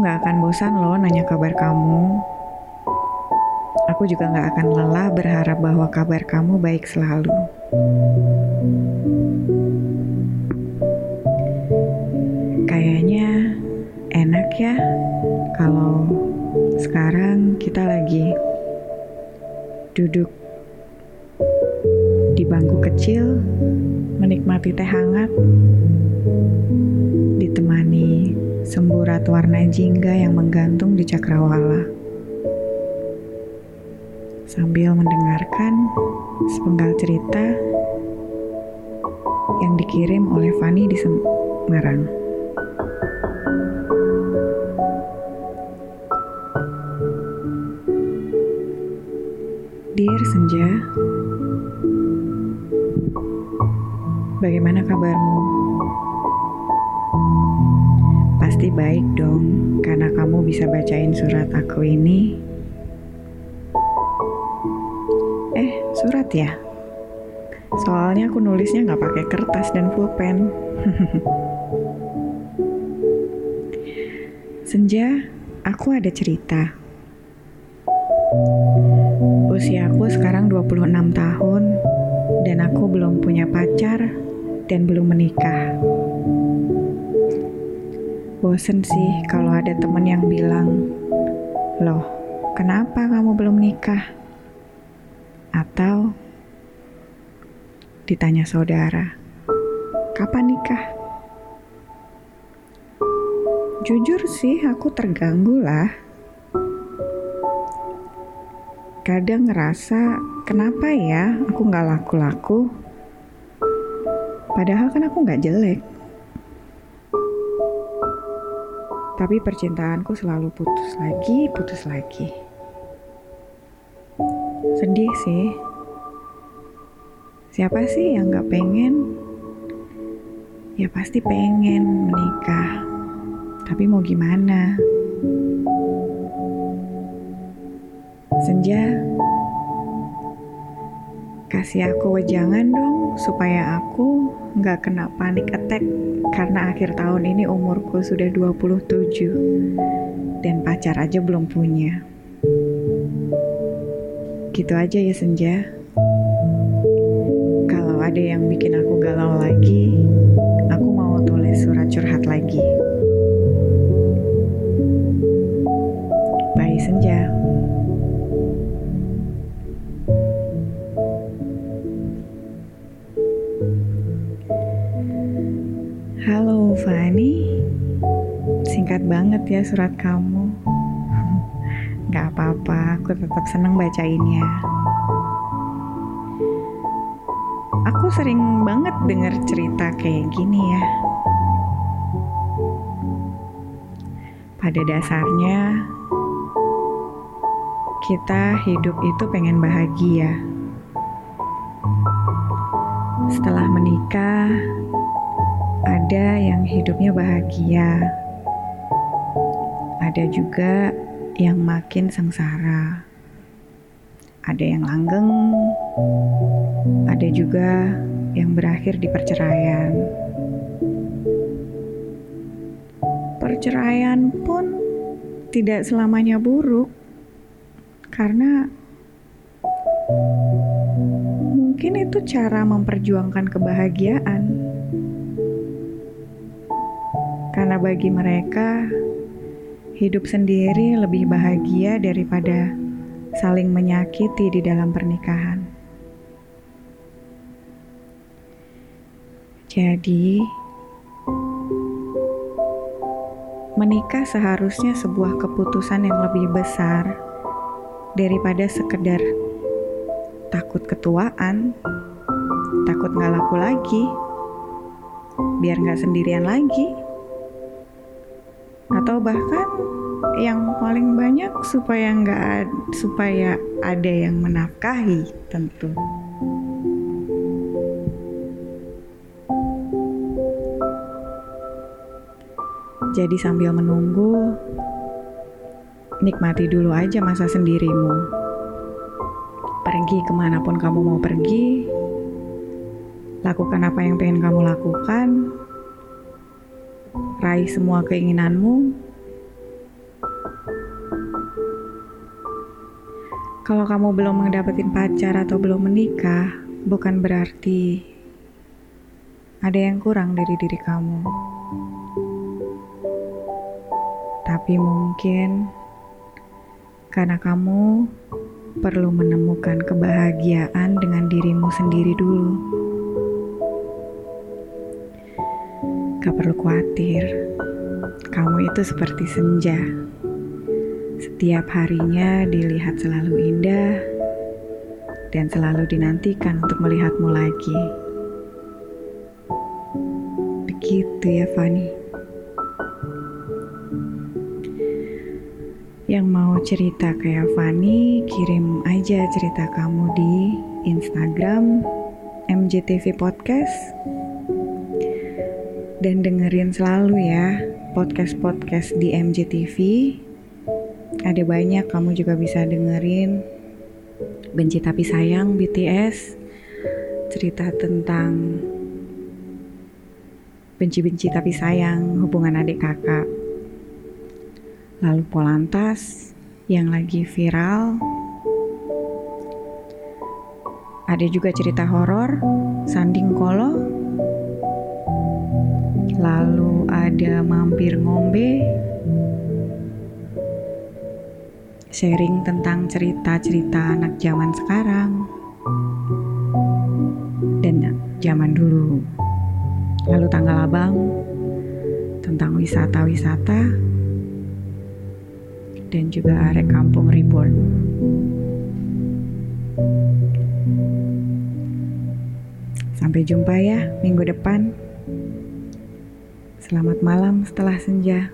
gak akan bosan loh nanya kabar kamu. Aku juga gak akan lelah berharap bahwa kabar kamu baik selalu. Kayaknya enak ya kalau sekarang kita lagi duduk di bangku kecil menikmati teh hangat semburat warna jingga yang menggantung di cakrawala sambil mendengarkan sepenggal cerita yang dikirim oleh Fani di Semarang. Dear Senja, bagaimana kabarmu? Pasti baik dong, karena kamu bisa bacain surat aku ini. Eh, surat ya? Soalnya aku nulisnya nggak pakai kertas dan pulpen. Senja, aku ada cerita. Usiaku sekarang 26 tahun dan aku belum punya pacar dan belum menikah. Bosen sih kalau ada temen yang bilang, Loh, kenapa kamu belum nikah? Atau ditanya saudara, kapan nikah? Jujur sih aku terganggu lah kadang ngerasa kenapa ya aku nggak laku-laku padahal kan aku nggak jelek tapi percintaanku selalu putus lagi putus lagi. Sedih sih. Siapa sih yang nggak pengen? Ya pasti pengen menikah. Tapi mau gimana? Senja, kasih aku wejangan dong supaya aku nggak kena panik attack karena akhir tahun ini umurku sudah 27 dan pacar aja belum punya. Gitu aja ya Senja. Kalau ada yang bikin aku galau lagi, aku mau tulis surat curhat lagi. Singkat banget ya surat kamu. Gak apa-apa, aku tetap seneng bacainnya. Aku sering banget denger cerita kayak gini ya. Pada dasarnya, kita hidup itu pengen bahagia. Setelah menikah, ada yang hidupnya bahagia, ada juga yang makin sengsara, ada yang langgeng, ada juga yang berakhir di perceraian. Perceraian pun tidak selamanya buruk, karena mungkin itu cara memperjuangkan kebahagiaan. Karena bagi mereka, hidup sendiri lebih bahagia daripada saling menyakiti di dalam pernikahan. Jadi, menikah seharusnya sebuah keputusan yang lebih besar daripada sekedar takut ketuaan, takut nggak laku lagi, biar nggak sendirian lagi atau bahkan yang paling banyak supaya nggak supaya ada yang menafkahi tentu. Jadi sambil menunggu, nikmati dulu aja masa sendirimu. Pergi ke mana pun kamu mau pergi, lakukan apa yang pengen kamu lakukan, raih semua keinginanmu. Kalau kamu belum mendapatkan pacar atau belum menikah, bukan berarti ada yang kurang dari diri kamu. Tapi mungkin karena kamu perlu menemukan kebahagiaan dengan dirimu sendiri dulu. Gak perlu khawatir, kamu itu seperti senja. Setiap harinya dilihat selalu indah dan selalu dinantikan untuk melihatmu lagi. Begitu ya, Fani. Yang mau cerita kayak Fani, kirim aja cerita kamu di Instagram MJTV Podcast. Dan dengerin selalu ya podcast-podcast di MJTV. Ada banyak kamu juga bisa dengerin Benci Tapi Sayang BTS. Cerita tentang benci-benci tapi sayang hubungan adik kakak. Lalu Polantas yang lagi viral. Ada juga cerita horor, Sanding Kolo. Lalu ada Mampir Ngombe. Sharing tentang cerita-cerita anak zaman sekarang. Dan zaman dulu lalu tanggal abang tentang wisata-wisata dan juga arek kampung reborn. Sampai jumpa ya minggu depan. Selamat malam setelah senja.